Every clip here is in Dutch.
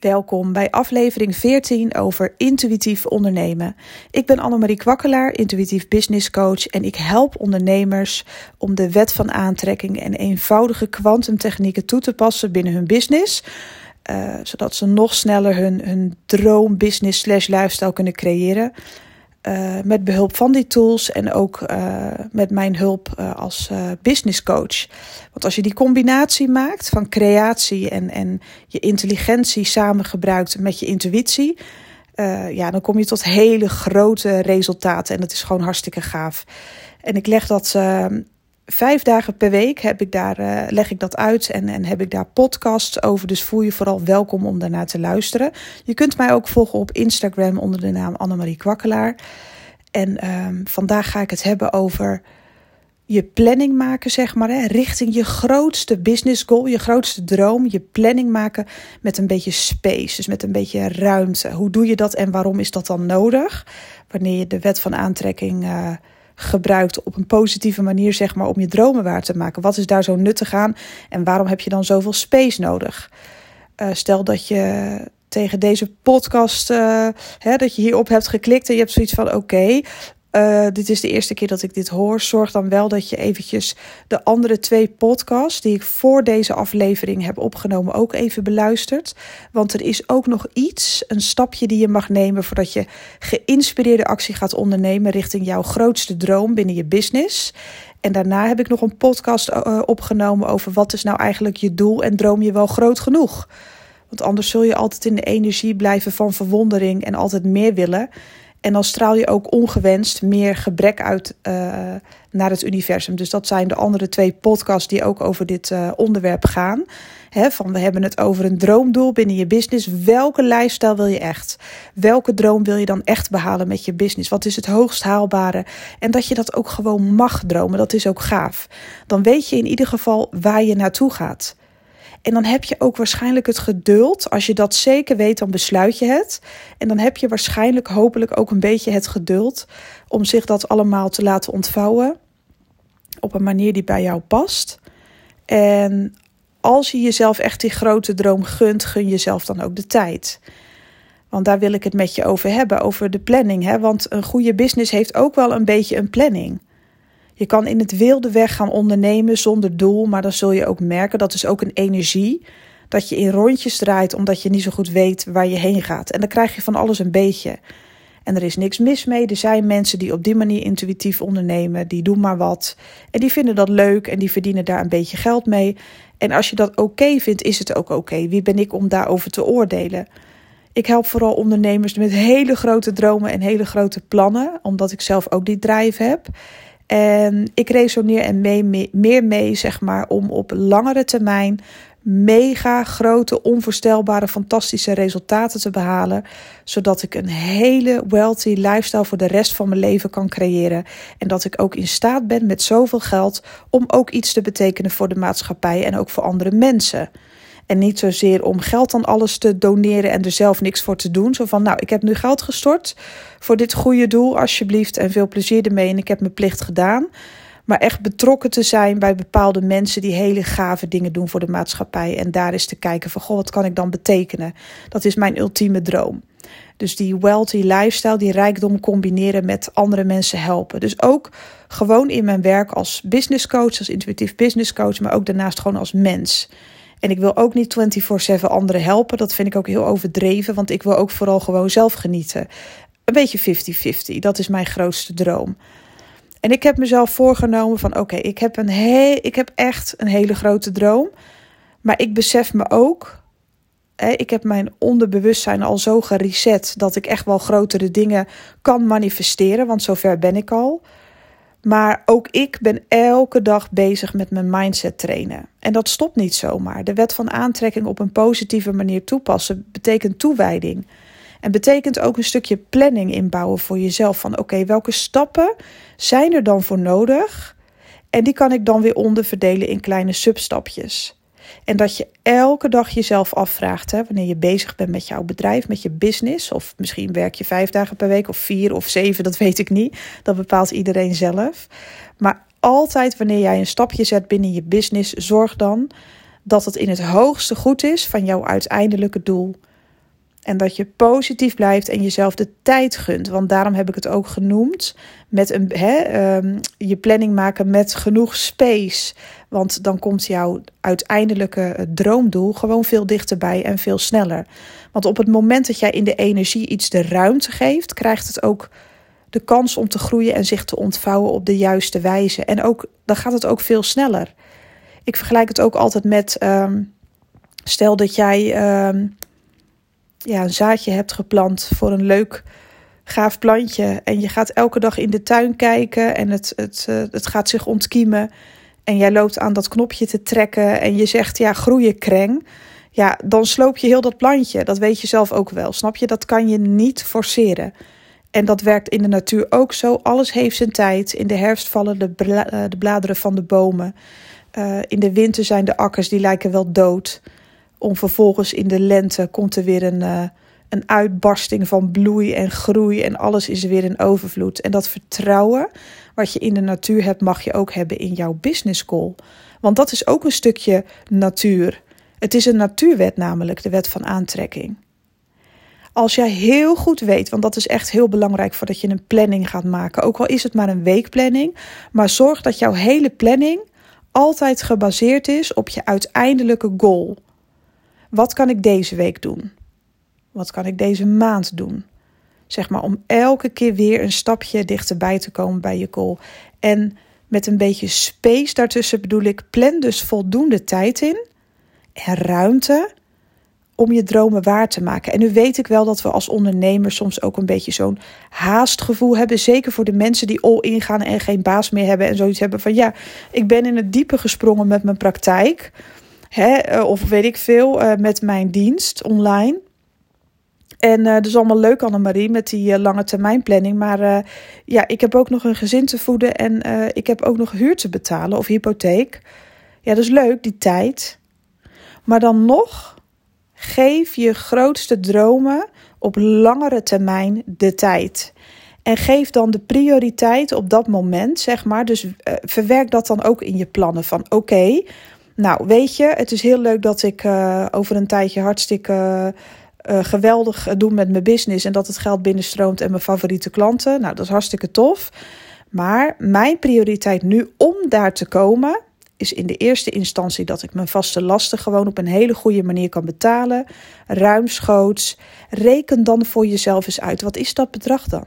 Welkom bij aflevering 14 over intuïtief ondernemen. Ik ben Annemarie Kwakkelaar, intuïtief business coach en ik help ondernemers om de wet van aantrekking en eenvoudige kwantumtechnieken toe te passen binnen hun business, uh, zodat ze nog sneller hun, hun droom business slash lifestyle kunnen creëren. Uh, met behulp van die tools en ook uh, met mijn hulp uh, als business coach. Want als je die combinatie maakt van creatie en, en je intelligentie samen gebruikt met je intuïtie, ja, dan kom je tot hele grote resultaten. En dat is gewoon hartstikke gaaf. En ik leg dat vijf dagen per week heb ik daar, uh, leg ik dat uit en, en heb ik daar podcasts over. Dus voel je vooral welkom om daarnaar te luisteren. Je kunt mij ook volgen op Instagram onder de naam Annemarie Kwakkelaar. En um, vandaag ga ik het hebben over je planning maken, zeg maar, hè, richting je grootste business goal, je grootste droom. Je planning maken met een beetje space, dus met een beetje ruimte. Hoe doe je dat en waarom is dat dan nodig? Wanneer je de wet van aantrekking uh, gebruikt op een positieve manier, zeg maar, om je dromen waar te maken? Wat is daar zo nuttig aan en waarom heb je dan zoveel space nodig? Uh, stel dat je tegen deze podcast, uh, hè, dat je hierop hebt geklikt en je hebt zoiets van: oké, uh, dit is de eerste keer dat ik dit hoor. Zorg dan wel dat je eventjes de andere twee podcasts die ik voor deze aflevering heb opgenomen ook even beluistert. Want er is ook nog iets, een stapje die je mag nemen voordat je geïnspireerde actie gaat ondernemen richting jouw grootste droom binnen je business. En daarna heb ik nog een podcast uh, opgenomen over wat is nou eigenlijk je doel en droom je wel groot genoeg. Want anders zul je altijd in de energie blijven van verwondering en altijd meer willen. En dan straal je ook ongewenst meer gebrek uit uh, naar het universum. Dus dat zijn de andere twee podcasts die ook over dit uh, onderwerp gaan. Van we hebben het over een droomdoel binnen je business. Welke lifestyle wil je echt? Welke droom wil je dan echt behalen met je business? Wat is het hoogst haalbare? En dat je dat ook gewoon mag dromen, dat is ook gaaf. Dan weet je in ieder geval waar je naartoe gaat. En dan heb je ook waarschijnlijk het geduld. Als je dat zeker weet, dan besluit je het. En dan heb je waarschijnlijk, hopelijk ook een beetje het geduld om zich dat allemaal te laten ontvouwen. Op een manier die bij jou past. En als je jezelf echt die grote droom gunt, gun jezelf dan ook de tijd. Want daar wil ik het met je over hebben, over de planning. Hè? Want een goede business heeft ook wel een beetje een planning. Je kan in het wilde weg gaan ondernemen zonder doel, maar dan zul je ook merken dat is ook een energie dat je in rondjes draait omdat je niet zo goed weet waar je heen gaat. En dan krijg je van alles een beetje. En er is niks mis mee. Er zijn mensen die op die manier intuïtief ondernemen, die doen maar wat. En die vinden dat leuk en die verdienen daar een beetje geld mee. En als je dat oké vindt, is het ook oké. Wie ben ik om daarover te oordelen? Ik help vooral ondernemers met hele grote dromen en hele grote plannen, omdat ik zelf ook die drive heb. En ik resoneer er mee, meer mee, zeg maar, om op langere termijn mega grote, onvoorstelbare, fantastische resultaten te behalen. Zodat ik een hele wealthy lifestyle voor de rest van mijn leven kan creëren. En dat ik ook in staat ben met zoveel geld om ook iets te betekenen voor de maatschappij en ook voor andere mensen. En niet zozeer om geld aan alles te doneren en er zelf niks voor te doen. Zo van, nou, ik heb nu geld gestort voor dit goede doel, alsjeblieft. En veel plezier ermee en ik heb mijn plicht gedaan. Maar echt betrokken te zijn bij bepaalde mensen die hele gave dingen doen voor de maatschappij. En daar is te kijken van, goh, wat kan ik dan betekenen? Dat is mijn ultieme droom. Dus die wealthy lifestyle, die rijkdom combineren met andere mensen helpen. Dus ook gewoon in mijn werk als business coach, als intuïtief business coach, maar ook daarnaast gewoon als mens. En ik wil ook niet 24/7 anderen helpen. Dat vind ik ook heel overdreven, want ik wil ook vooral gewoon zelf genieten. Een beetje 50-50. Dat is mijn grootste droom. En ik heb mezelf voorgenomen van oké, ik heb een ik heb echt een hele grote droom. Maar ik besef me ook, hè, ik heb mijn onderbewustzijn al zo gereset dat ik echt wel grotere dingen kan manifesteren, want zover ben ik al. Maar ook ik ben elke dag bezig met mijn mindset trainen. En dat stopt niet zomaar. De wet van aantrekking op een positieve manier toepassen betekent toewijding. En betekent ook een stukje planning inbouwen voor jezelf. Van oké, welke stappen zijn er dan voor nodig? En die kan ik dan weer onderverdelen in kleine substapjes. En dat je elke dag jezelf afvraagt, hè, wanneer je bezig bent met jouw bedrijf, met je business, of misschien werk je vijf dagen per week of vier of zeven, dat weet ik niet. Dat bepaalt iedereen zelf. Maar altijd wanneer jij een stapje zet binnen je business, zorg dan dat het in het hoogste goed is van jouw uiteindelijke doel. En dat je positief blijft en jezelf de tijd gunt. Want daarom heb ik het ook genoemd. Met een, hè, ehm, je planning maken met genoeg space. Want dan komt jouw uiteindelijke eh, droomdoel gewoon veel dichterbij en veel sneller. Want op het moment dat jij in de energie iets de ruimte geeft, krijgt het ook de kans om te groeien en zich te ontvouwen op de juiste wijze. En ook, dan gaat het ook veel sneller. Ik vergelijk het ook altijd met. Ehm, stel dat jij ehm, ja, een zaadje hebt geplant voor een leuk gaaf plantje. En je gaat elke dag in de tuin kijken en het, het, uh, het gaat zich ontkiemen. En jij loopt aan dat knopje te trekken en je zegt ja, groeien kreng. Ja, dan sloop je heel dat plantje. Dat weet je zelf ook wel. Snap je? Dat kan je niet forceren. En dat werkt in de natuur ook zo. Alles heeft zijn tijd. In de herfst vallen de, eh, de bladeren van de bomen. Uh, in de winter zijn de akkers die lijken wel dood. Om vervolgens in de lente komt er weer een, uh, een uitbarsting van bloei en groei. En alles is weer in overvloed. En dat vertrouwen wat je in de natuur hebt, mag je ook hebben in jouw business goal. Want dat is ook een stukje natuur. Het is een natuurwet, namelijk de wet van aantrekking. Als jij heel goed weet, want dat is echt heel belangrijk voordat je een planning gaat maken, ook al is het maar een weekplanning, maar zorg dat jouw hele planning altijd gebaseerd is op je uiteindelijke goal. Wat kan ik deze week doen? Wat kan ik deze maand doen? Zeg maar om elke keer weer een stapje dichterbij te komen bij je goal. En met een beetje space daartussen bedoel ik, plan dus voldoende tijd in en ruimte om je dromen waar te maken. En nu weet ik wel dat we als ondernemers soms ook een beetje zo'n haastgevoel hebben. Zeker voor de mensen die all in gaan en geen baas meer hebben. En zoiets hebben van ja, ik ben in het diepe gesprongen met mijn praktijk. Hè, eh, of weet ik veel, uh, met mijn dienst online. En uh, dat is allemaal leuk, Annemarie, met die lange termijn planning. Maar ja, ik heb ook nog een gezin te voeden en ik heb ook nog huur te betalen of hypotheek. Ja, dat is leuk, die tijd. Maar dan nog Geef je grootste dromen op langere termijn de tijd. En geef dan de prioriteit op dat moment, zeg maar. Dus verwerk dat dan ook in je plannen. Van oké, nou weet je, het is heel leuk dat ik uh, over een tijdje hartstikke uh, geweldig doe met mijn business. En dat het geld binnenstroomt en mijn favoriete klanten. Nou, dat is hartstikke tof. Maar mijn prioriteit nu om daar te komen, is in de eerste instantie dat ik mijn vaste lasten gewoon op een hele goede manier kan betalen. Ruimschoots. Reken dan voor jezelf eens uit. Wat is dat bedrag dan?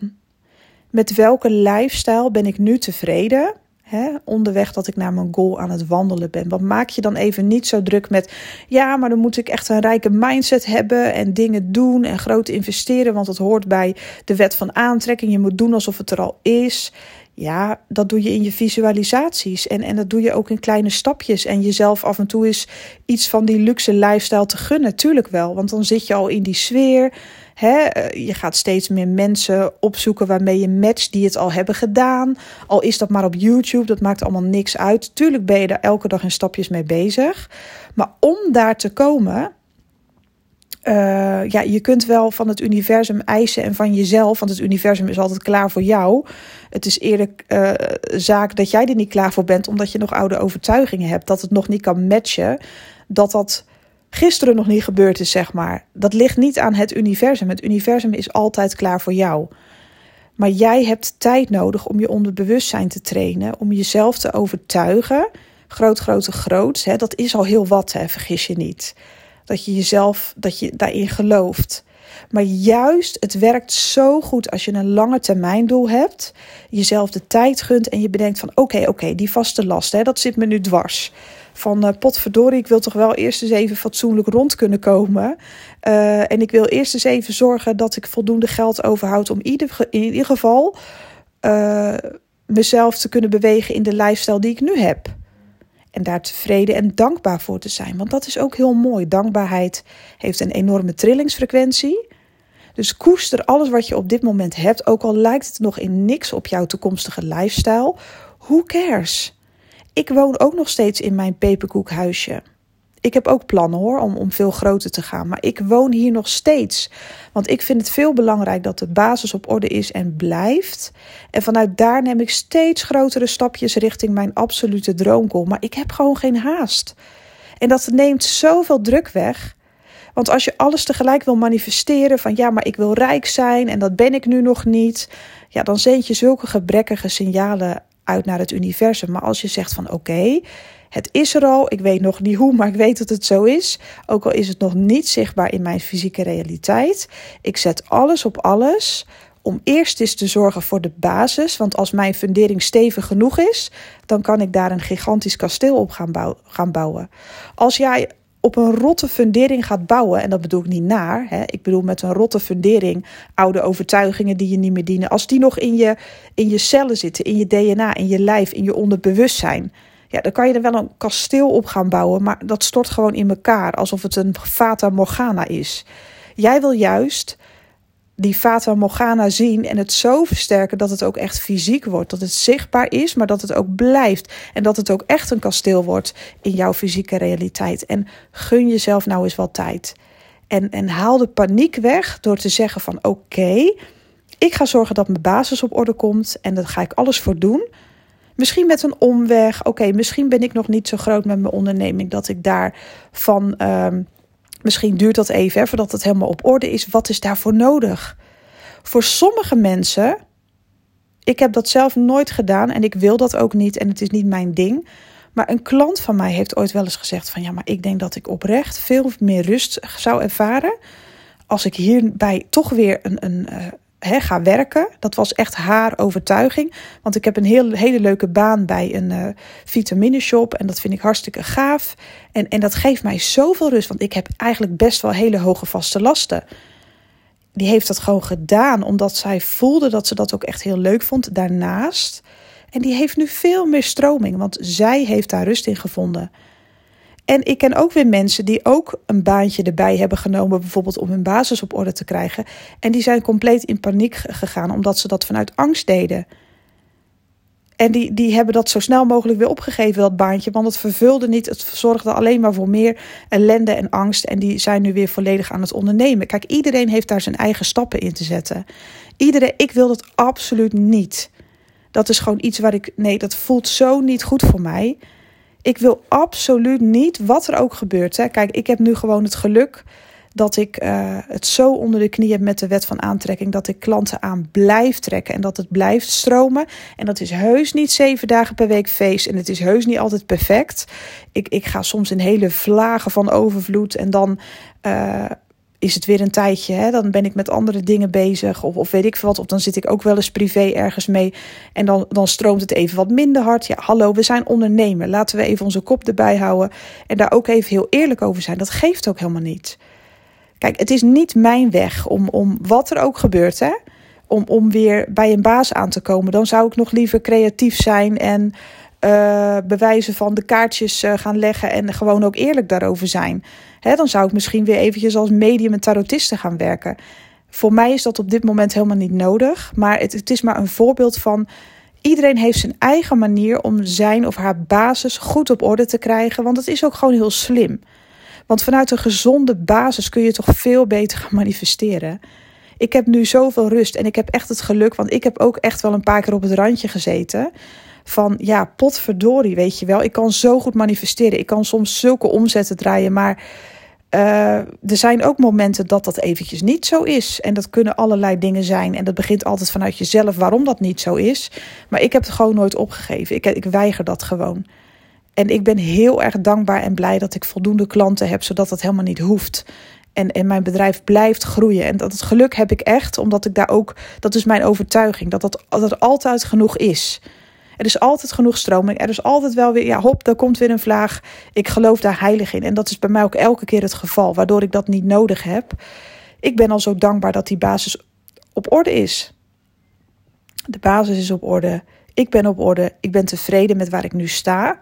Met welke lifestyle ben ik nu tevreden? Hè, onderweg dat ik naar mijn goal aan het wandelen ben. Want maak je dan even niet zo druk met. Ja, maar dan moet ik echt een rijke mindset hebben. En dingen doen en groot investeren. Want dat hoort bij de wet van aantrekking. Je moet doen alsof het er al is. Ja, dat doe je in je visualisaties en, en dat doe je ook in kleine stapjes. En jezelf af en toe is iets van die luxe lifestyle te gunnen, tuurlijk wel. Want dan zit je al in die sfeer. Hè? Eh, je gaat steeds meer mensen opzoeken waarmee je matcht die het al hebben gedaan. Al is dat maar op YouTube, dat maakt allemaal niks uit. Tuurlijk ben je daar elke dag in stapjes mee bezig. Maar om daar te komen, uh, ja, je kunt wel van het universum eisen en van jezelf, want het universum is altijd klaar voor jou. Het is eerder uh, zaak dat jij er niet klaar voor bent, omdat je nog oude overtuigingen hebt, dat het nog niet kan matchen, dat dat gisteren nog niet gebeurd is, zeg maar. Dat ligt niet aan het universum. Het universum is altijd klaar voor jou. Maar jij hebt tijd nodig om je onderbewustzijn te trainen, om jezelf te overtuigen. Groot, grote, groot. Hè, dat is al heel wat, hè, vergis je niet. Dat je jezelf, dat je daarin gelooft. Maar juist, het werkt zo goed als je een lange termijn doel hebt. Jezelf de tijd gunt en je bedenkt van oké, oké, die vaste last, hè, dat zit me nu dwars. Van uh, potverdorie, ik wil toch wel eerst eens even fatsoenlijk rond kunnen komen. Uh, en ik wil eerst eens even zorgen dat ik voldoende geld overhoud om ieder, in ieder geval uh, mezelf te kunnen bewegen in de lifestyle die ik nu heb. En daar tevreden en dankbaar voor te zijn. Want dat is ook heel mooi. Dankbaarheid heeft een enorme trillingsfrequentie. Dus koester alles wat je op dit moment hebt, ook al lijkt het nog in niks op jouw toekomstige lifestyle. Who cares? Ik woon ook nog steeds in mijn peperkoekhuisje. Ik heb ook plannen hoor, om, om veel groter te gaan. Maar ik woon hier nog steeds. Want ik vind het veel belangrijk dat de basis op orde is en blijft. En vanuit daar neem ik steeds grotere stapjes richting mijn absolute droomgoal. Maar ik heb gewoon geen haast. En dat neemt zoveel druk weg. Want als je alles tegelijk wil manifesteren van ja, maar ik wil rijk zijn en dat ben ik nu nog niet, ja, dan zend je zulke gebrekkige signalen uit naar het universum. Maar als je zegt van oké, het is er al, ik weet nog niet hoe, maar ik weet dat het zo is. Ook al is het nog niet zichtbaar in mijn fysieke realiteit. Ik zet alles op alles om eerst eens te zorgen voor de basis. Want als mijn fundering stevig genoeg is, dan kan ik daar een gigantisch kasteel op gaan, gaan bouwen. Als jij op een rotte fundering gaat bouwen, en dat bedoel ik niet naar, hè, ik bedoel met een rotte fundering oude overtuigingen die je niet meer dienen, als die nog in je, in je cellen zitten, in je DNA, in je lijf, in je onderbewustzijn, ja, dan kan je er wel een kasteel op gaan bouwen, maar dat stort gewoon in elkaar, alsof het een fata morgana is. Jij wil juist die Fata Morgana zien en het zo versterken dat het ook echt fysiek wordt. Dat het zichtbaar is, maar dat het ook blijft. En dat het ook echt een kasteel wordt in jouw fysieke realiteit. En gun jezelf nou eens wat tijd. En, en haal de paniek weg door te zeggen van oké, ik ga zorgen dat mijn basis op orde komt en daar ga ik alles voor doen. Misschien met een omweg. Oké, misschien ben ik nog niet zo groot met mijn onderneming dat ik daar van ehm, Misschien duurt dat even hè, voordat het helemaal op orde is. Wat is daarvoor nodig? Voor sommige mensen, ik heb dat zelf nooit gedaan en ik wil dat ook niet en het is niet mijn ding. Maar een klant van mij heeft ooit wel eens gezegd van ja, maar ik denk dat ik oprecht veel meer rust zou ervaren als ik hierbij toch weer een, een, eh, he, ga werken. Dat was echt haar overtuiging. Want ik heb een heel, hele leuke baan bij een uh, vitamineshop. En dat vind ik hartstikke gaaf. En, en dat geeft mij zoveel rust. Want ik heb eigenlijk best wel hele hoge vaste lasten. Die heeft dat gewoon gedaan. Omdat zij voelde dat ze dat ook echt heel leuk vond. Daarnaast. En die heeft nu veel meer stroming. Want zij heeft daar rust in gevonden. En ik ken ook weer mensen die ook een baantje erbij hebben genomen, bijvoorbeeld om hun basis op orde te krijgen. En die zijn compleet in paniek gegaan, omdat ze dat vanuit angst deden. En die, die hebben dat zo snel mogelijk weer opgegeven, dat baantje, want het vervulde niet. Het zorgde alleen maar voor meer ellende en angst. En die zijn nu weer volledig aan het ondernemen. Kijk, iedereen heeft daar zijn eigen stappen in te zetten. Iedereen, ik wil dat absoluut niet. Dat is gewoon iets waar ik, nee, dat voelt zo niet goed voor mij. Ik wil absoluut niet, wat er ook gebeurt. Hè. Kijk, ik heb nu gewoon het geluk dat ik uh, het zo onder de knie heb met de wet van aantrekking. Dat ik klanten aan blijf trekken en dat het blijft stromen. En dat is heus niet zeven dagen per week feest. En het is heus niet altijd perfect. Ik, ik ga soms in hele vlagen van overvloed. En dan uh, is het weer een tijdje. Hè? Dan ben ik met andere dingen bezig. Of, of weet ik wat. Of dan zit ik ook wel eens privé ergens mee. En dan, dan stroomt het even wat minder hard. Ja, hallo, we zijn ondernemer. Laten we even onze kop erbij houden. En daar ook even heel eerlijk over zijn. Dat geeft ook helemaal niet. Kijk, het is niet mijn weg om, om wat er ook gebeurt. Hè? Om, om weer bij een baas aan te komen. Dan zou ik nog liever creatief zijn en uh, bewijzen van de kaartjes uh, gaan leggen en gewoon ook eerlijk daarover zijn. Hè, dan zou ik misschien weer eventjes als medium en tarotiste gaan werken. Voor mij is dat op dit moment helemaal niet nodig, maar het, het is maar een voorbeeld van iedereen heeft zijn eigen manier om zijn of haar basis goed op orde te krijgen, want het is ook gewoon heel slim. Want vanuit een gezonde basis kun je toch veel beter gaan manifesteren. Ik heb nu zoveel rust en ik heb echt het geluk, want ik heb ook echt wel een paar keer op het randje gezeten van ja, potverdorie, weet je wel. Ik kan zo goed manifesteren. Ik kan soms zulke omzetten draaien, maar uh, er zijn ook momenten dat dat eventjes niet zo is. En dat kunnen allerlei dingen zijn. En dat begint altijd vanuit jezelf waarom dat niet zo is. Maar ik heb het gewoon nooit opgegeven. Ik, ik weiger dat gewoon. En ik ben heel erg dankbaar en blij dat ik voldoende klanten heb, zodat dat helemaal niet hoeft. En, en mijn bedrijf blijft groeien. En dat het geluk heb ik echt, omdat ik daar ook, dat is mijn overtuiging, dat dat, dat altijd genoeg is. Er is altijd genoeg stroming. Er is altijd wel weer, ja, hop, daar komt weer een vlaag. Ik geloof daar heilig in. En dat is bij mij ook elke keer het geval, waardoor ik dat niet nodig heb. Ik ben al zo dankbaar dat die basis op orde is. De basis is op orde. Ik ben op orde. Ik ben tevreden met waar ik nu sta.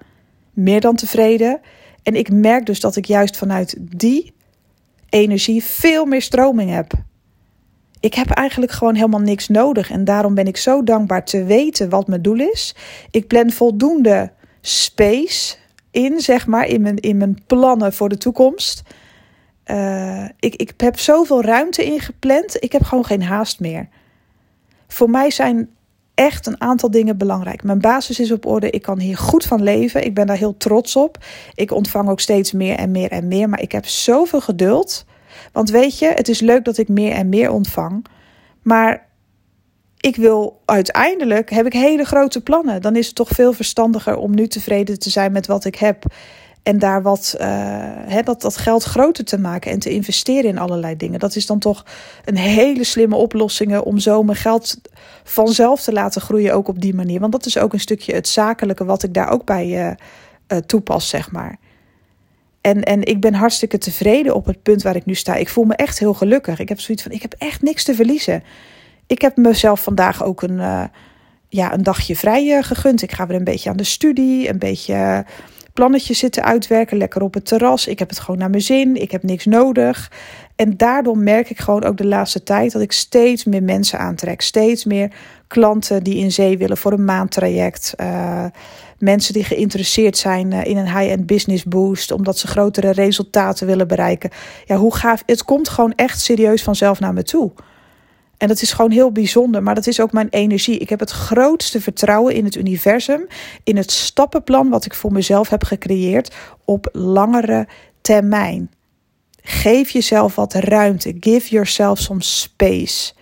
Meer dan tevreden. En ik merk dus dat ik juist vanuit die energie veel meer stroming heb ik heb eigenlijk gewoon helemaal niks nodig. En daarom ben ik zo dankbaar te weten wat mijn doel is. Ik plan voldoende space in, zeg maar, in mijn, in mijn plannen voor de toekomst. Uh, ik, ik heb zoveel ruimte ingepland. Ik heb gewoon geen haast meer. Voor mij zijn echt een aantal dingen belangrijk. Mijn basis is op orde. Ik kan hier goed van leven. Ik ben daar heel trots op. Ik ontvang ook steeds meer en meer en meer. Maar ik heb zoveel geduld Want weet je, het is leuk dat ik meer en meer ontvang. Maar ik wil uiteindelijk, heb ik hele grote plannen. Dan is het toch veel verstandiger om nu tevreden te zijn met wat ik heb. En daar wat, uh, dat, dat geld groter te maken en te investeren in allerlei dingen. Dat is dan toch een hele slimme oplossing om zo mijn geld vanzelf te laten groeien, ook op die manier. Want dat is ook een stukje het zakelijke wat ik daar ook bij uh, uh, toepas, zeg maar. En, en ik ben hartstikke tevreden op het punt waar ik nu sta. Ik voel me echt heel gelukkig. Ik heb zoiets van: ik heb echt niks te verliezen. Ik heb mezelf vandaag ook een, uh, ja, een dagje vrij gegund. Ik ga weer een beetje aan de studie, een beetje plannetjes zitten uitwerken, lekker op het terras. Ik heb het gewoon naar mijn zin, ik heb niks nodig. En daardoor merk ik gewoon ook de laatste tijd dat ik steeds meer mensen aantrek. Steeds meer klanten die in zee willen voor een maandtraject. Mensen die geïnteresseerd zijn eh, in een high-end business boost, omdat ze grotere resultaten willen bereiken. Ja, hoe gaaf. Het komt gewoon echt serieus vanzelf naar me toe. En dat is gewoon heel bijzonder, maar dat is ook mijn energie. Ik heb het grootste vertrouwen in het universum, in het stappenplan wat ik voor mezelf heb gecreëerd op langere termijn. Geef jezelf wat ruimte. Give yourself some space.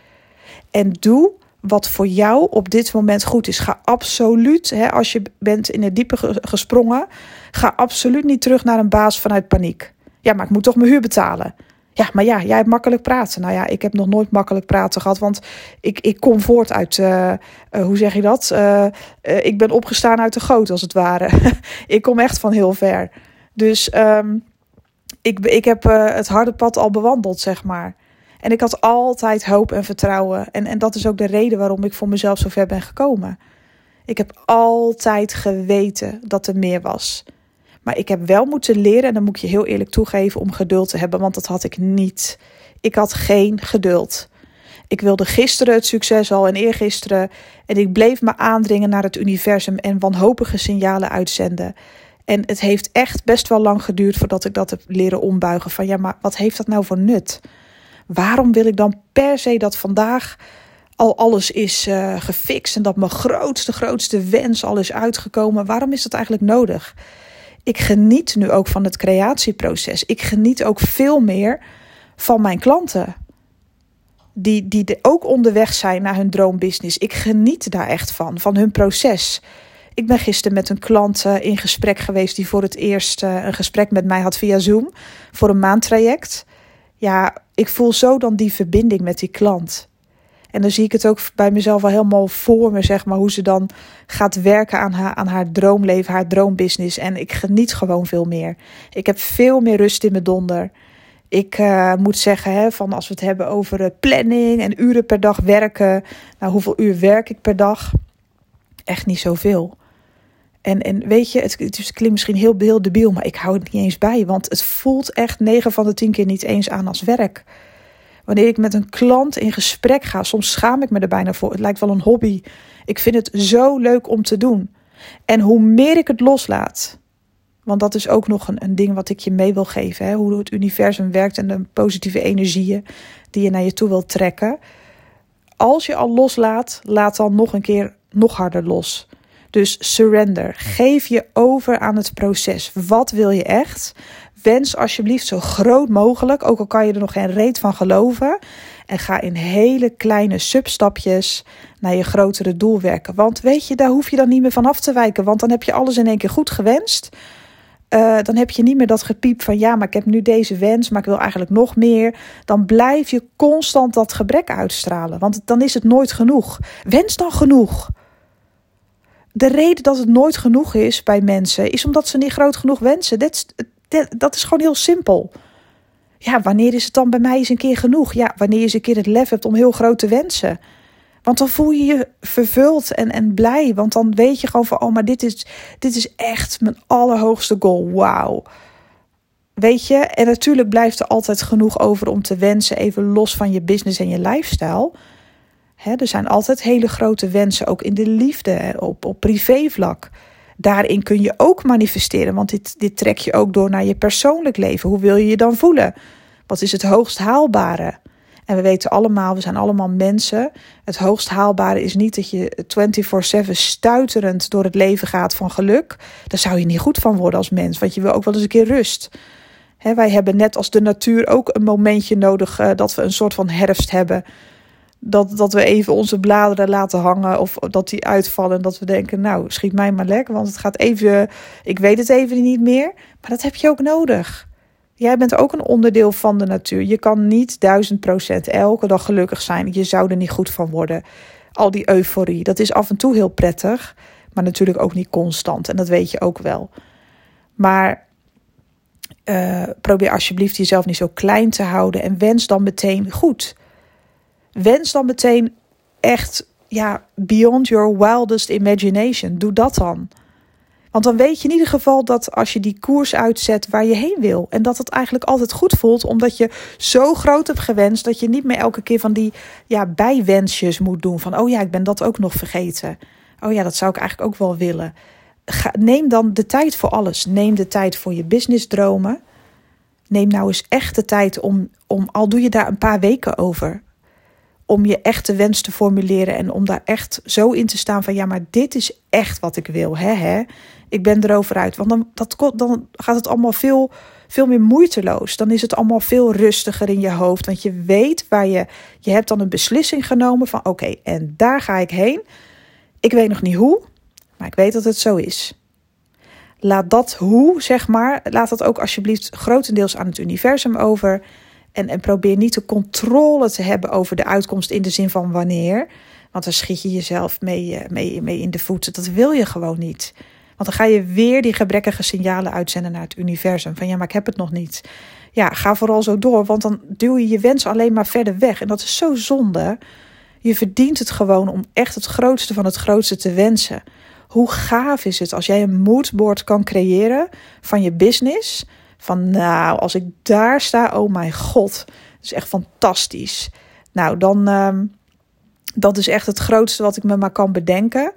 En doe wat voor jou op dit moment goed is. Ga absoluut, hè, als je bent in het diepe gesprongen, ga absoluut niet terug naar een baas vanuit paniek. Ja, maar ik moet toch mijn huur betalen. Ja, maar ja, jij hebt makkelijk praten. Nou ja, ik heb nog nooit makkelijk praten gehad, want ik, ik kom voort uit, uh, uh, hoe zeg je dat? Uh, ik ben opgestaan uit de goot, als het ware. ik kom echt van heel ver. Dus um, ik, ik heb het harde pad al bewandeld, zeg maar. En ik had altijd hoop en vertrouwen. En, en dat is ook de reden waarom ik voor mezelf zo ver ben gekomen. Ik heb altijd geweten dat er meer was. Maar ik heb wel moeten leren, en dan moet ik je heel eerlijk toegeven, om geduld te hebben, want dat had ik niet. Ik had geen geduld. Ik wilde gisteren het succes al en eergisteren. En ik bleef me aandringen naar het universum en wanhopige signalen uitzenden. En het heeft echt best wel lang geduurd voordat ik dat heb leren ombuigen. Van ja, maar wat heeft dat nou voor nut? Waarom wil ik dan per se dat vandaag al alles is uh, gefixt en dat mijn grootste, grootste wens al is uitgekomen? Waarom is dat eigenlijk nodig? ik geniet nu ook van het creatieproces. Ik geniet ook veel meer van mijn klanten. Die, die ook onderweg zijn naar hun droombusiness. Ik geniet daar echt van, van hun proces. Ik ben gisteren met een klant uh, in gesprek geweest die voor het eerst uh, een gesprek met mij had via Zoom voor een maandtraject. Ja, ik voel zo dan die verbinding met die klant. En dan zie ik het ook bij mezelf al helemaal voor me, zeg maar, hoe ze dan gaat werken aan haar, aan haar droomleven, haar droombusiness. En ik geniet gewoon veel meer. Ik heb veel meer rust in mijn donder. Ik uh, moet zeggen, hè, van als we het hebben over uh, planning en uren per dag werken. Nou, hoeveel uur werk ik per dag? Echt niet zoveel. En, en weet je, het, klinkt misschien heel, heel debiel, maar ik hou het niet eens bij. Want het voelt echt 9 van de 10 keer niet eens aan als werk. Wanneer ik met een klant in gesprek ga, soms schaam ik me er bijna voor. Het lijkt wel een hobby. Ik vind het zo leuk om te doen. En hoe meer ik het loslaat, want dat is ook nog een, een ding wat ik je mee wil geven. Hè? Hoe het universum werkt en de positieve energieën die je naar je toe wilt trekken. Als je al loslaat, laat dan nog een keer nog harder los. Dus surrender. Geef je over aan het proces. Wat wil je echt? Wens alsjeblieft zo groot mogelijk, ook al kan je er nog geen reet van geloven. En ga in hele kleine substapjes naar je grotere doel werken. Want weet je, daar hoef je dan niet meer van af te wijken. Want dan heb je alles in één keer goed gewenst. Uh, dan heb je niet meer dat gepiep van ja, maar ik heb nu deze wens, maar ik wil eigenlijk nog meer. Dan blijf je constant dat gebrek uitstralen. Want dan is het nooit genoeg. Wens dan genoeg. De reden dat het nooit genoeg is bij mensen, is omdat ze niet groot genoeg wensen. Dat, is gewoon heel simpel. Ja, wanneer is het dan bij mij eens een keer genoeg? Ja, wanneer je eens een keer het lef hebt om heel groot te wensen. Want dan voel je je vervuld en, en blij. Want dan weet je gewoon van, oh, maar dit is, dit is echt mijn allerhoogste goal. Wauw. Weet je, en natuurlijk blijft er altijd genoeg over om te wensen, even los van je business en je lifestyle. Er zijn altijd hele grote wensen, ook in de liefde, op, op privévlak daarin kun je ook manifesteren. Want dit, dit trek je ook door naar je persoonlijk leven. Hoe wil je je dan voelen? Wat is het hoogst haalbare? En we weten allemaal, we zijn allemaal mensen. Het hoogst haalbare is niet dat je 24/7 stuiterend door het leven gaat van geluk. Daar zou je niet goed van worden als mens, want je wil ook wel eens een keer rust. wij hebben net als de natuur ook een momentje nodig uh, dat we een soort van herfst hebben. Dat, dat we even onze bladeren laten hangen of dat die uitvallen. En dat we denken, nou, schiet mij maar lekker, want het gaat even, ik weet het even niet meer. Maar dat heb je ook nodig. Jij bent ook een onderdeel van de natuur. Je kan niet duizend procent elke dag gelukkig zijn. Je zou er niet goed van worden. Al die euforie, dat is af en toe heel prettig, maar natuurlijk ook niet constant. En dat weet je ook wel. Maar uh, probeer alsjeblieft jezelf niet zo klein te houden en wens dan meteen goed. Wens dan meteen echt, ja, beyond your wildest imagination. Doe dat dan. Want dan weet je in ieder geval dat als je die koers uitzet waar je heen wil. En dat het eigenlijk altijd goed voelt, omdat je zo groot hebt gewenst dat je niet meer elke keer van die ja, bijwensjes moet doen. Van oh ja, ik ben dat ook nog vergeten. Oh ja, dat zou ik eigenlijk ook wel willen. neem dan de tijd voor alles. Neem de tijd voor je businessdromen. Neem nou eens echt de tijd om, om, al doe je daar een paar weken over, om je echte wens te formuleren en om daar echt zo in te staan van ja, maar dit is echt wat ik wil. Hè, hè? Ik ben erover uit. Want dan, dat, dan gaat het allemaal veel, veel meer moeiteloos. Dan is het allemaal veel rustiger in je hoofd. Want je weet waar je. Je hebt dan een beslissing genomen van oké, en daar ga ik heen. Ik weet nog niet hoe, maar ik weet dat het zo is. Laat dat hoe, zeg maar, laat dat ook alsjeblieft grotendeels aan het universum over. En, en probeer niet de controle te hebben over de uitkomst in de zin van wanneer. Want dan schiet je jezelf mee, eh, mee, mee in de voeten. Dat wil je gewoon niet. Want dan ga je weer die gebrekkige signalen uitzenden naar het universum. Van ja, maar ik heb het nog niet. Ja, ga vooral zo door, want dan duw je je wens alleen maar verder weg. En dat is zo zonde. Je verdient het gewoon om echt het grootste van het grootste te wensen. Hoe gaaf is het als jij een moodboard kan creëren van je business? Van nou, als ik daar sta, oh mijn god, dat is echt fantastisch. Nou, dan, uh, dat is echt het grootste wat ik me maar kan bedenken.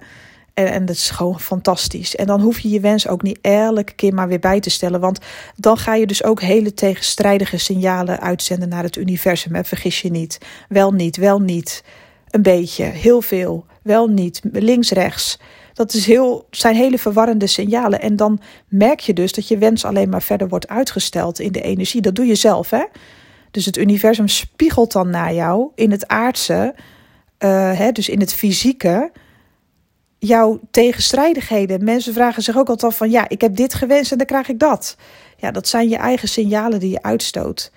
En, en dat is gewoon fantastisch. En dan hoef je je wens ook niet elke keer maar weer bij te stellen. Want dan ga je dus ook hele tegenstrijdige signalen uitzenden naar het universum. En vergis je niet. Wel niet, wel niet. Een beetje, heel veel. Wel niet, links, rechts. Dat is heel, zijn hele verwarrende signalen. En dan merk je dus dat je wens alleen maar verder wordt uitgesteld in de energie. Dat doe je zelf, hè? Dus het universum spiegelt dan naar jou in het aardse, uh, hè, dus in het fysieke, jouw tegenstrijdigheden. Mensen vragen zich ook altijd af van, ja, ik heb dit gewenst en dan krijg ik dat. Ja, dat zijn je eigen signalen die je uitstoot.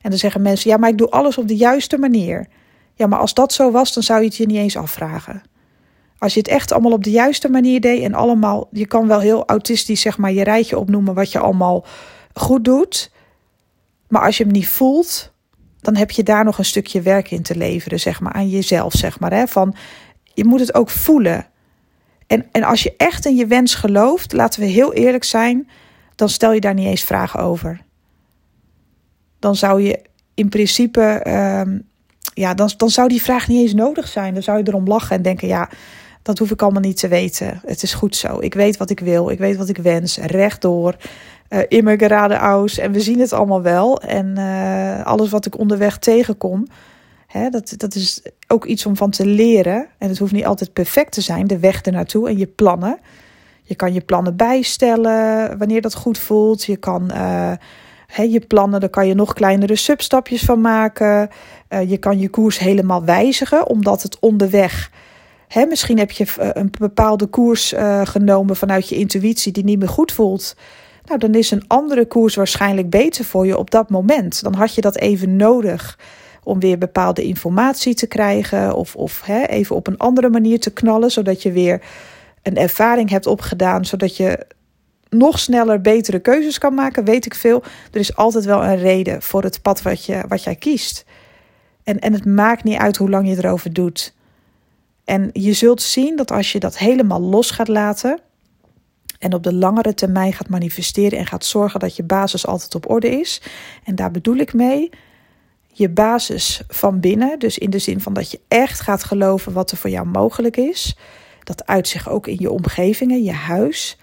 En dan zeggen mensen, ja, maar ik doe alles op de juiste manier. Ja, maar als dat zo was, dan zou je het je niet eens afvragen. Als je het echt allemaal op de juiste manier deed en allemaal, je kan wel heel autistisch zeg maar je rijtje opnoemen wat je allemaal goed doet. Maar als je hem niet voelt, dan heb je daar nog een stukje werk in te leveren, zeg maar, aan jezelf, zeg maar. Hè? Van, je moet het ook voelen. En, en als je echt in je wens gelooft, laten we heel eerlijk zijn, dan stel je daar niet eens vragen over. Dan zou je in principe, ehm, ja, dan, dan zou die vraag niet eens nodig zijn. Dan zou je erom lachen en denken, ja, dat hoef ik allemaal niet te weten. Het is goed zo. Ik weet wat ik wil. Ik weet wat ik wens. Rechtdoor. Uh, in mijn aus. En we zien het allemaal wel. En uh, alles wat ik onderweg tegenkom. Hè, dat, dat is ook iets om van te leren. En het hoeft niet altijd perfect te zijn. De weg ernaartoe en je plannen. Je kan je plannen bijstellen wanneer dat goed voelt. Je kan hè, je plannen, daar kan je nog kleinere substapjes van maken. je kan je koers helemaal wijzigen, omdat het onderweg Hè, misschien heb je eh, een bepaalde koers uh, genomen vanuit je intuïtie die niet meer goed voelt. Nou, dan is een andere koers waarschijnlijk beter voor je op dat moment. Dan had je dat even nodig om weer bepaalde informatie te krijgen. Of, of hè, even op een andere manier te knallen, zodat je weer een ervaring hebt opgedaan. Zodat je nog sneller betere keuzes kan maken, weet ik veel. Er is altijd wel een reden voor het pad wat, je, wat jij kiest. En, en het maakt niet uit hoe lang je erover doet. En je zult zien dat als je dat helemaal los gaat laten en op de langere termijn gaat manifesteren en gaat zorgen dat je basis altijd op orde is. En daar bedoel ik mee je basis van binnen, dus in de zin van dat je echt gaat geloven wat er voor jou mogelijk is. Dat uit zich ook in je omgevingen, je huis.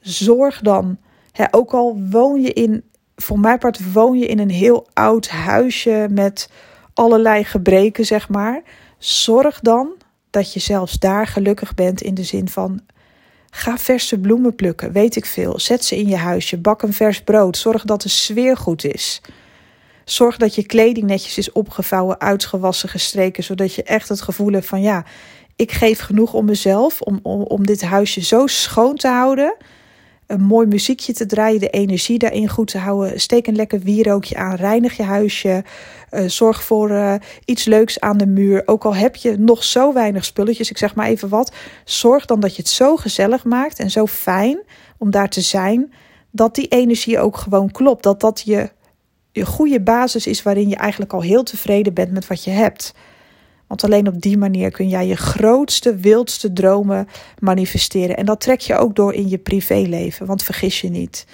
Zorg dan, hè, ook al woon je in, voor mijn part woon je in een heel oud huisje met allerlei gebreken, zeg maar. Zorg dan dat je zelfs daar gelukkig bent in de zin van Ga verse bloemen plukken, weet ik veel. Zet ze in je huisje, bak een vers brood. Zorg dat de sfeer goed is. Zorg dat je kleding netjes is opgevouwen, uitgewassen, gestreken, zodat je echt het gevoel hebt van ja, ik geef genoeg om mezelf om, om, om dit huisje zo schoon te houden. Een mooi muziekje te draaien, de energie daarin goed te houden. Steek een lekker wierookje aan, reinig je huisje. Uh, zorg voor uh, iets leuks aan de muur. Ook al heb je nog zo weinig spulletjes, ik zeg maar even wat. Zorg dan dat je het zo gezellig maakt en zo fijn om daar te zijn. Dat die energie ook gewoon klopt. Dat dat je, je goede basis is waarin je eigenlijk al heel tevreden bent met wat je hebt. Want alleen op die manier kun jij je grootste, wildste dromen manifesteren. En dat trek je ook door in je privéleven. Want vergis je niet.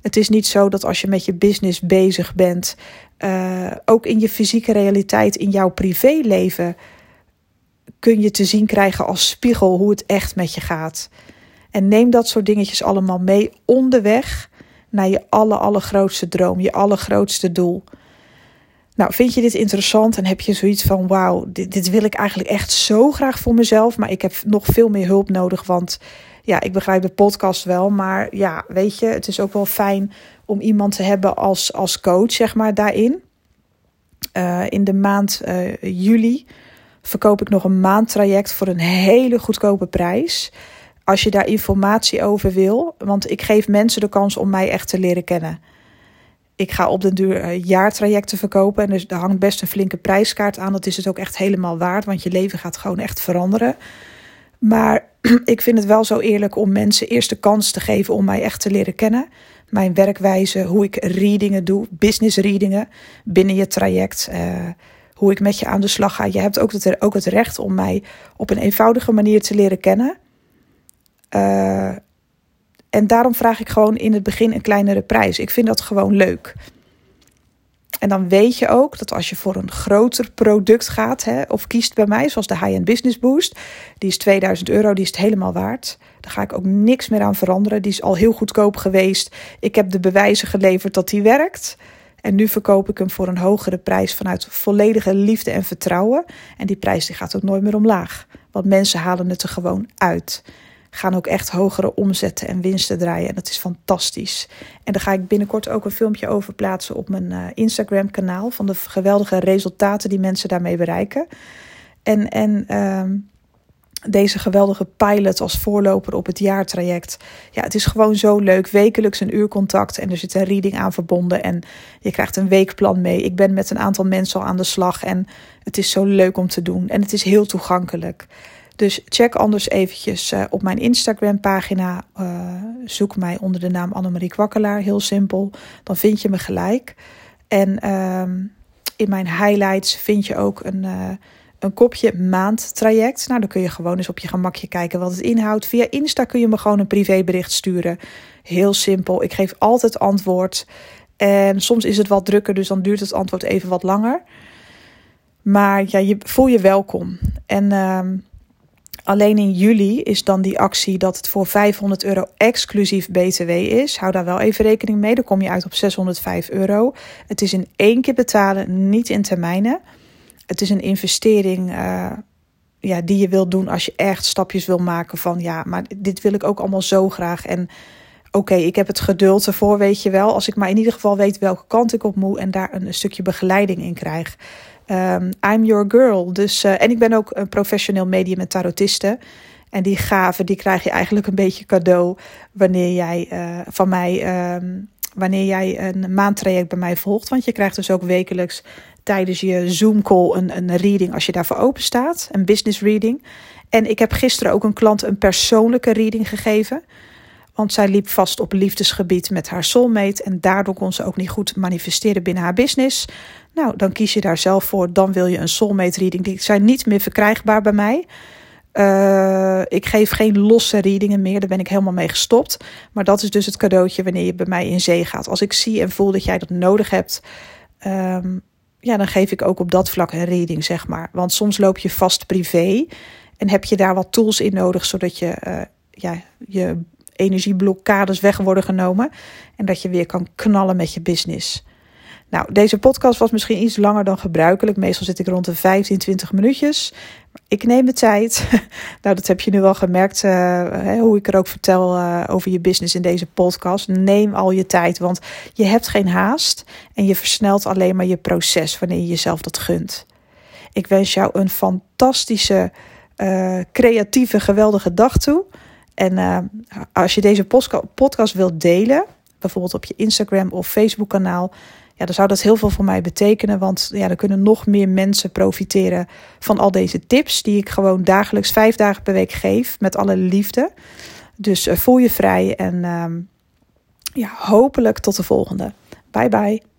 Het is niet zo dat als je met je business bezig bent, uh, ook in je fysieke realiteit, in jouw privéleven, kun je te zien krijgen als spiegel hoe het echt met je gaat. En neem dat soort dingetjes allemaal mee onderweg naar je aller, allergrootste droom, je allergrootste doel. Nou, vind je dit interessant en heb je zoiets van: wauw, dit, dit wil ik eigenlijk echt zo graag voor mezelf, maar ik heb nog veel meer hulp nodig. Want ja, ik begrijp de podcast wel, maar ja, weet je, het is ook wel fijn om iemand te hebben als, als coach, zeg maar, daarin. Uh, in de maand uh, juli verkoop ik nog een maandtraject voor een hele goedkope prijs. Als je daar informatie over wil, want ik geef mensen de kans om mij echt te leren kennen ik ga op den duur uh, jaartrajecten verkopen. En dus daar hangt best een flinke prijskaart aan. Dat is het ook echt helemaal waard, want je leven gaat gewoon echt veranderen. Maar ik vind het wel zo eerlijk om mensen eerst de kans te geven om mij echt te leren kennen. Mijn werkwijze, hoe ik readingen doe, business readingen binnen je traject. Uh, hoe ik met je aan de slag ga. Je hebt ook het, ook het recht om mij op een eenvoudige manier te leren kennen. Uh, en daarom vraag ik gewoon in het begin een kleinere prijs. Ik vind dat gewoon leuk. En dan weet je ook dat als je voor een groter product gaat, hè, of kiest bij mij, zoals de High-End Business Boost, die is 2000 euro, die is het helemaal waard. Daar ga ik ook niks meer aan veranderen. Die is al heel goedkoop geweest. Ik heb de bewijzen geleverd dat die werkt. En nu verkoop ik hem voor een hogere prijs vanuit volledige liefde en vertrouwen. En die prijs die gaat ook nooit meer omlaag. Want mensen halen het er gewoon uit gaan ook echt hogere omzetten en winsten draaien. En dat is fantastisch. En daar ga ik binnenkort ook een filmpje over plaatsen op mijn uh, Instagram kanaal. Van de geweldige resultaten die mensen daarmee bereiken. En, en uh, deze geweldige pilot als voorloper op het jaartraject. Ja, het is gewoon zo leuk. Wekelijks een uur contact en er zit een reading aan verbonden. En je krijgt een weekplan mee. Ik ben met een aantal mensen al aan de slag. En het is zo leuk om te doen. En het is heel toegankelijk. Dus check anders eventjes uh, op mijn Instagram pagina. Uh, zoek mij onder de naam Annemarie Kwakkelaar. Heel simpel. Dan vind je me gelijk. En uh, in mijn highlights vind je ook een, uh, een kopje maandtraject. Nou, dan kun je gewoon eens op je gemakje kijken wat het inhoudt. Via Insta kun je me gewoon een privébericht sturen. Heel simpel. Ik geef altijd antwoord. En soms is het wat drukker, dus dan duurt het antwoord even wat langer. Maar ja, je voel je welkom. En ehm, Alleen in juli is dan die actie dat het voor 500 euro exclusief BTW is. Hou daar wel even rekening mee. Dan kom je uit op 605 euro. Het is in één keer betalen, niet in termijnen. Het is een investering uh, ja, die je wilt doen als je echt stapjes wil maken van ja, maar dit wil ik ook allemaal zo graag. En oké, ik heb het geduld ervoor, weet je wel. Als ik maar in ieder geval weet welke kant ik op moet en daar een stukje begeleiding in krijg. Um, I'm your girl. Dus, uh, en ik ben ook een professioneel medium met tarotiste. En die gaven, die krijg je eigenlijk een beetje cadeau wanneer jij uh, van mij, um, wanneer jij een maandtraject bij mij volgt. Want je krijgt dus ook wekelijks tijdens je Zoom call een, een reading als je daarvoor open staat. Een business reading. En ik heb gisteren ook een klant een persoonlijke reading gegeven. Want zij liep vast op liefdesgebied met haar soulmate. En daardoor kon ze ook niet goed manifesteren binnen haar business. Nou, dan kies je daar zelf voor. Dan wil je een soulmate reading. Die zijn niet meer verkrijgbaar bij mij. Uh, ik geef geen losse readingen meer. Daar ben ik helemaal mee gestopt. Maar dat is dus het cadeautje wanneer je bij mij in zee gaat. Als ik zie en voel dat jij dat nodig hebt. Um, ja, dan geef ik ook op dat vlak een reading, zeg maar. Want soms loop je vast privé. En heb je daar wat tools in nodig. Zodat je, uh, ja, je energieblokkades weg worden genomen. En dat je weer kan knallen met je business. Nou, deze podcast was misschien iets langer dan gebruikelijk. Meestal zit ik rond de 15, 20 minuutjes. ik neem de tijd. nou, dat heb je nu wel gemerkt, uh, hoe ik er ook vertel uh, over je business in deze podcast. Neem al je tijd, want je hebt geen haast en je versnelt alleen maar je proces wanneer je jezelf dat gunt. Ik wens jou een fantastische, uh, creatieve, geweldige dag toe. En als je deze podcast wilt delen, bijvoorbeeld op je Instagram of Facebook kanaal, ja, dan zou dat heel veel voor mij betekenen. Want ja, dan kunnen nog meer mensen profiteren van al deze tips die ik gewoon dagelijks vijf dagen per week geef met alle liefde. Dus uh, voel je vrij en uh, ja, hopelijk tot de volgende. Bye bye.